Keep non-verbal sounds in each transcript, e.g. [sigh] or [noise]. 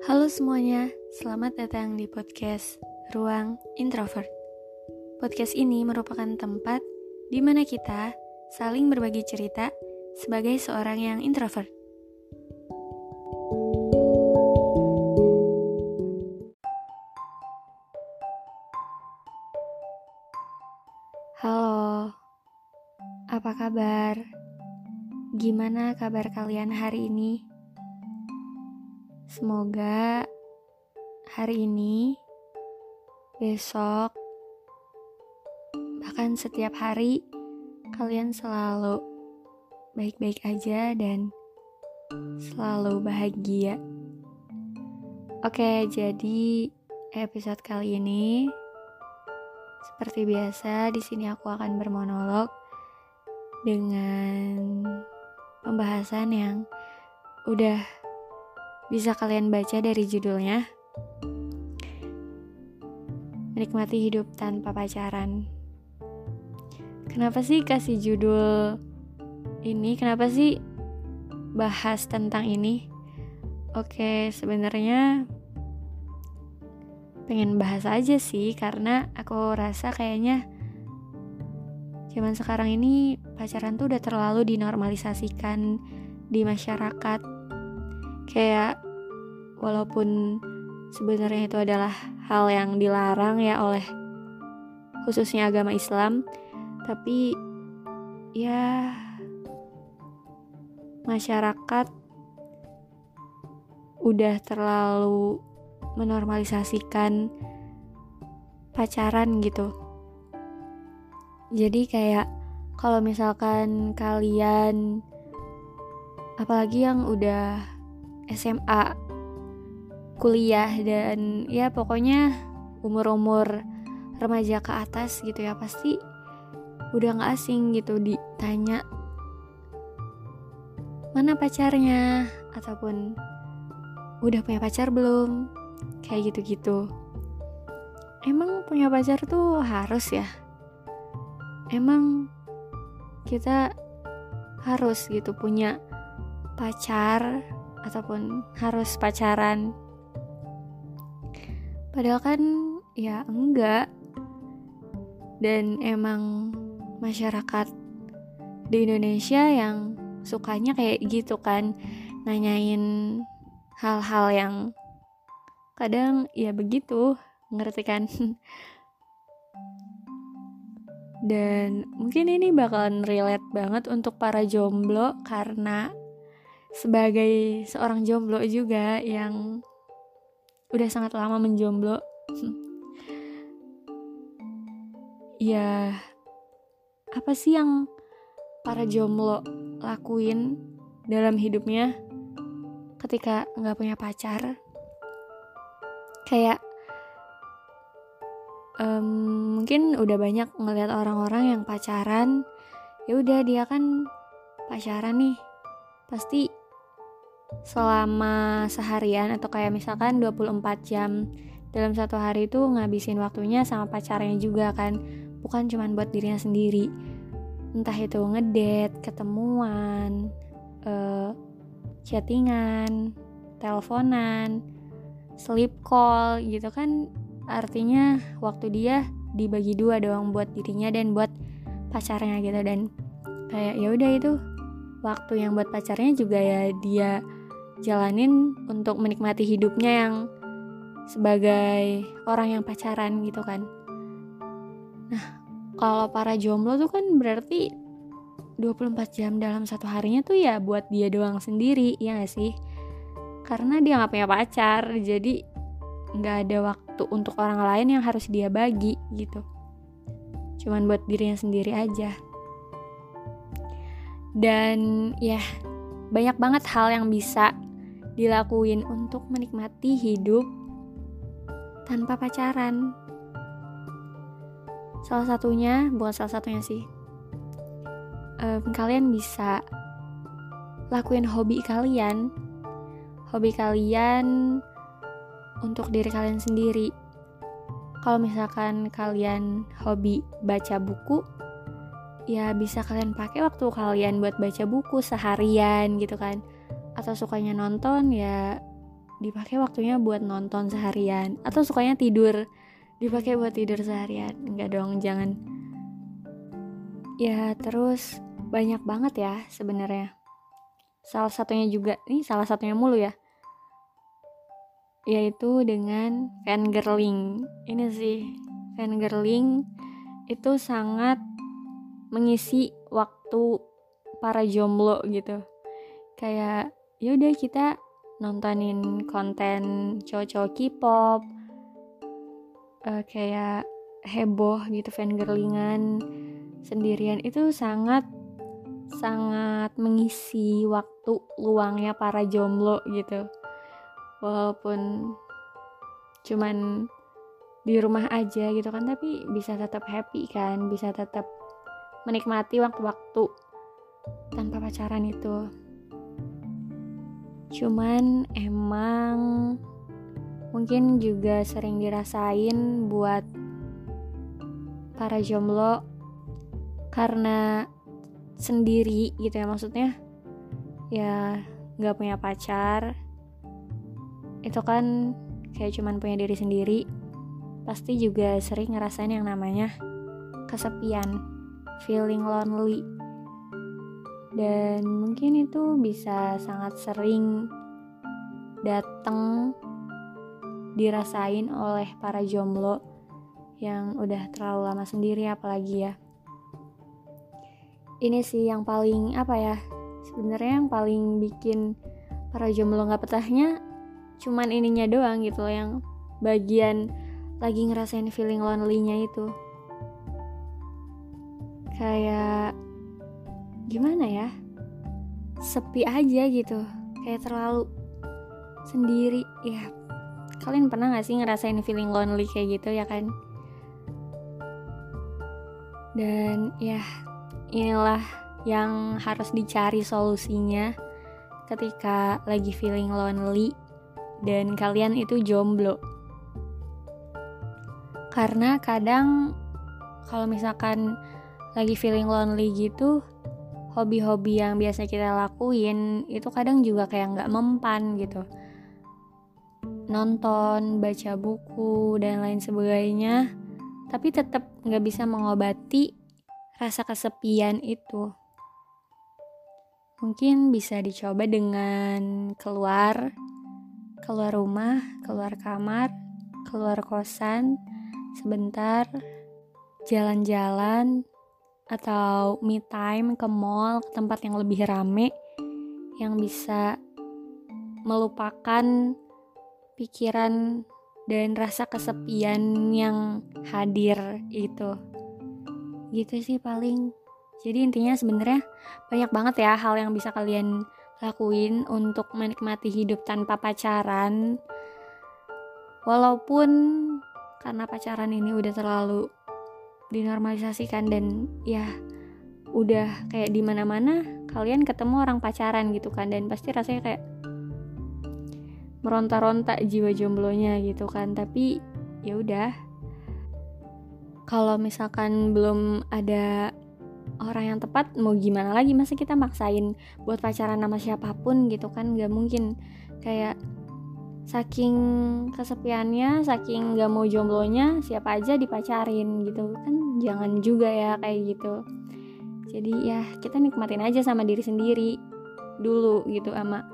Halo semuanya, selamat datang di podcast Ruang Introvert. Podcast ini merupakan tempat di mana kita saling berbagi cerita sebagai seorang yang introvert. Halo, apa kabar? Gimana kabar kalian hari ini? Semoga hari ini, besok, bahkan setiap hari kalian selalu baik-baik aja dan selalu bahagia. Oke, jadi episode kali ini seperti biasa di sini aku akan bermonolog dengan pembahasan yang udah bisa kalian baca dari judulnya. Menikmati hidup tanpa pacaran. Kenapa sih kasih judul ini? Kenapa sih bahas tentang ini? Oke, sebenarnya pengen bahas aja sih karena aku rasa kayaknya zaman sekarang ini pacaran tuh udah terlalu dinormalisasikan di masyarakat kayak walaupun sebenarnya itu adalah hal yang dilarang ya oleh khususnya agama Islam tapi ya masyarakat udah terlalu menormalisasikan pacaran gitu. Jadi kayak kalau misalkan kalian apalagi yang udah SMA, kuliah dan ya pokoknya umur-umur remaja ke atas gitu ya pasti udah gak asing gitu ditanya mana pacarnya ataupun udah punya pacar belum kayak gitu-gitu. Emang punya pacar tuh harus ya? Emang kita harus gitu punya pacar ataupun harus pacaran. Padahal kan ya enggak. Dan emang masyarakat di Indonesia yang sukanya kayak gitu kan nanyain hal-hal yang kadang ya begitu ngerti kan? Dan mungkin ini bakalan relate banget untuk para jomblo karena sebagai seorang jomblo juga yang udah sangat lama menjomblo. [laughs] Ya apa sih yang para jomblo lakuin dalam hidupnya ketika nggak punya pacar? Kayak um, mungkin udah banyak ngeliat orang-orang yang pacaran ya udah dia kan pacaran nih pasti selama seharian atau kayak misalkan 24 jam dalam satu hari itu ngabisin waktunya sama pacarnya juga kan. Bukan cuma buat dirinya sendiri. Entah itu ngedate ketemuan uh, chattingan teleponan sleep call gitu kan. Artinya waktu dia dibagi dua doang buat dirinya dan buat pacarnya gitu. Dan kayak ya udah itu waktu yang buat pacarnya juga ya dia jalanin untuk menikmati hidupnya yang sebagai orang yang pacaran gitu kan. Nah kalau para jomblo tuh kan berarti 24 jam dalam satu harinya tuh ya buat dia doang sendiri ya gak sih? Karena dia nggak punya pacar jadi nggak ada waktu untuk orang lain yang harus dia bagi gitu. Cuman buat dirinya sendiri aja. Dan ya banyak banget hal yang bisa dilakuin untuk menikmati hidup tanpa pacaran. Salah satunya bukan salah satunya sih. Um, kalian bisa lakuin hobi kalian. Hobi kalian untuk diri kalian sendiri. Kalau misalkan kalian hobi baca buku ya bisa kalian pakai waktu kalian buat baca buku seharian gitu kan atau sukanya nonton ya dipakai waktunya buat nonton seharian. Atau sukanya tidur dipakai buat tidur seharian. Enggak dong jangan. Ya terus banyak banget ya sebenarnya. Salah satunya juga ini salah satunya mulu ya. Yaitu dengan fangirling. Ini sih, fangirling itu sangat mengisi waktu para jomblo gitu. Kayak yaudah kita nontonin konten cowok-cowok K-pop, uh, kayak heboh gitu fangirlingan sendirian. Itu sangat sangat mengisi waktu luangnya para jomblo gitu. Walaupun cuman di rumah aja gitu kan tapi bisa tetap happy kan bisa tetap menikmati waktu-waktu tanpa pacaran itu cuman emang mungkin juga sering dirasain buat para jomblo karena sendiri gitu ya maksudnya ya nggak punya pacar. Itu kan kayak cuman punya diri sendiri pasti juga sering ngerasain yang namanya kesepian feeling lonely dan mungkin itu bisa sangat sering datang dirasain oleh para jomblo yang udah terlalu lama sendiri apalagi ya. Ini sih yang paling apa ya sebenarnya yang paling bikin para jomblo nggak petahnya cuman ininya doang gitu loh yang bagian lagi ngerasain feeling lonely-nya itu. Kayak gimana ya? Sepi aja gitu. Kayak terlalu sendiri. Ya kalian pernah gak sih ngerasain feeling lonely kayak gitu ya kan? Dan ya inilah yang harus dicari solusinya ketika lagi feeling lonely dan kalian itu jomblo. Karena kadang kalau misalkan lagi feeling lonely gitu, hobi-hobi yang biasa kita lakuin itu kadang juga kayak nggak mempan gitu. Nonton, baca buku, dan lain sebagainya, tapi tetap nggak bisa mengobati rasa kesepian itu. Mungkin bisa dicoba dengan keluar keluar rumah, keluar kamar, keluar kosan, sebentar, jalan-jalan, atau me time ke mall, ke tempat yang lebih rame, yang bisa melupakan pikiran dan rasa kesepian yang hadir itu. Gitu sih paling. Jadi intinya sebenarnya banyak banget ya hal yang bisa kalian lakuin untuk menikmati hidup tanpa pacaran walaupun karena pacaran ini udah terlalu dinormalisasikan dan ya udah kayak di mana-mana kalian ketemu orang pacaran gitu kan dan pasti rasanya kayak meronta-ronta jiwa jomblonya gitu kan. Tapi ya udah kalau misalkan belum ada orang yang tepat mau gimana lagi? Masa kita maksain buat pacaran sama siapa pun gitu kan? Nggak mungkin. Kayak saking kesepiannya saking nggak mau jomblonya siapa aja dipacarin gitu. Kan jangan juga ya kayak gitu. Jadi ya kita nikmatin aja sama diri sendiri dulu gitu sama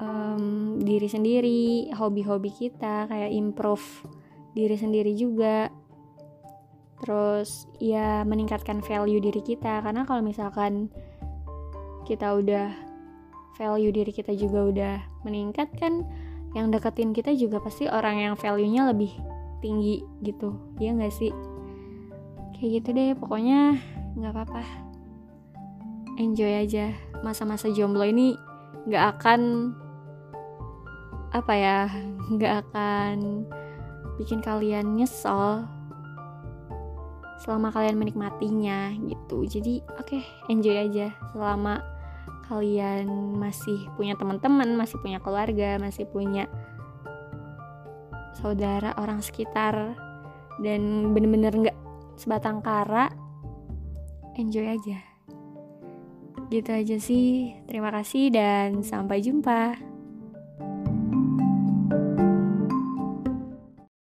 um, diri sendiri hobi-hobi kita kayak improve diri sendiri juga. Terus ya meningkatkan value diri kita. Karena kalau misalkan kita udah value diri kita juga udah meningkat kan yang deketin kita juga pasti orang yang value-nya lebih tinggi gitu. Ya nggak sih? Kayak gitu deh pokoknya nggak apa-apa. Enjoy aja. Masa-masa jomblo ini nggak akan apa ya nggak akan bikin kalian nyesel selama kalian menikmatinya gitu. Jadi oke okay, enjoy aja selama kalian masih punya teman-teman masih punya keluarga masih punya saudara orang sekitar dan bener-bener nggak sebatang kara enjoy aja. Gitu aja sih. Terima kasih dan sampai jumpa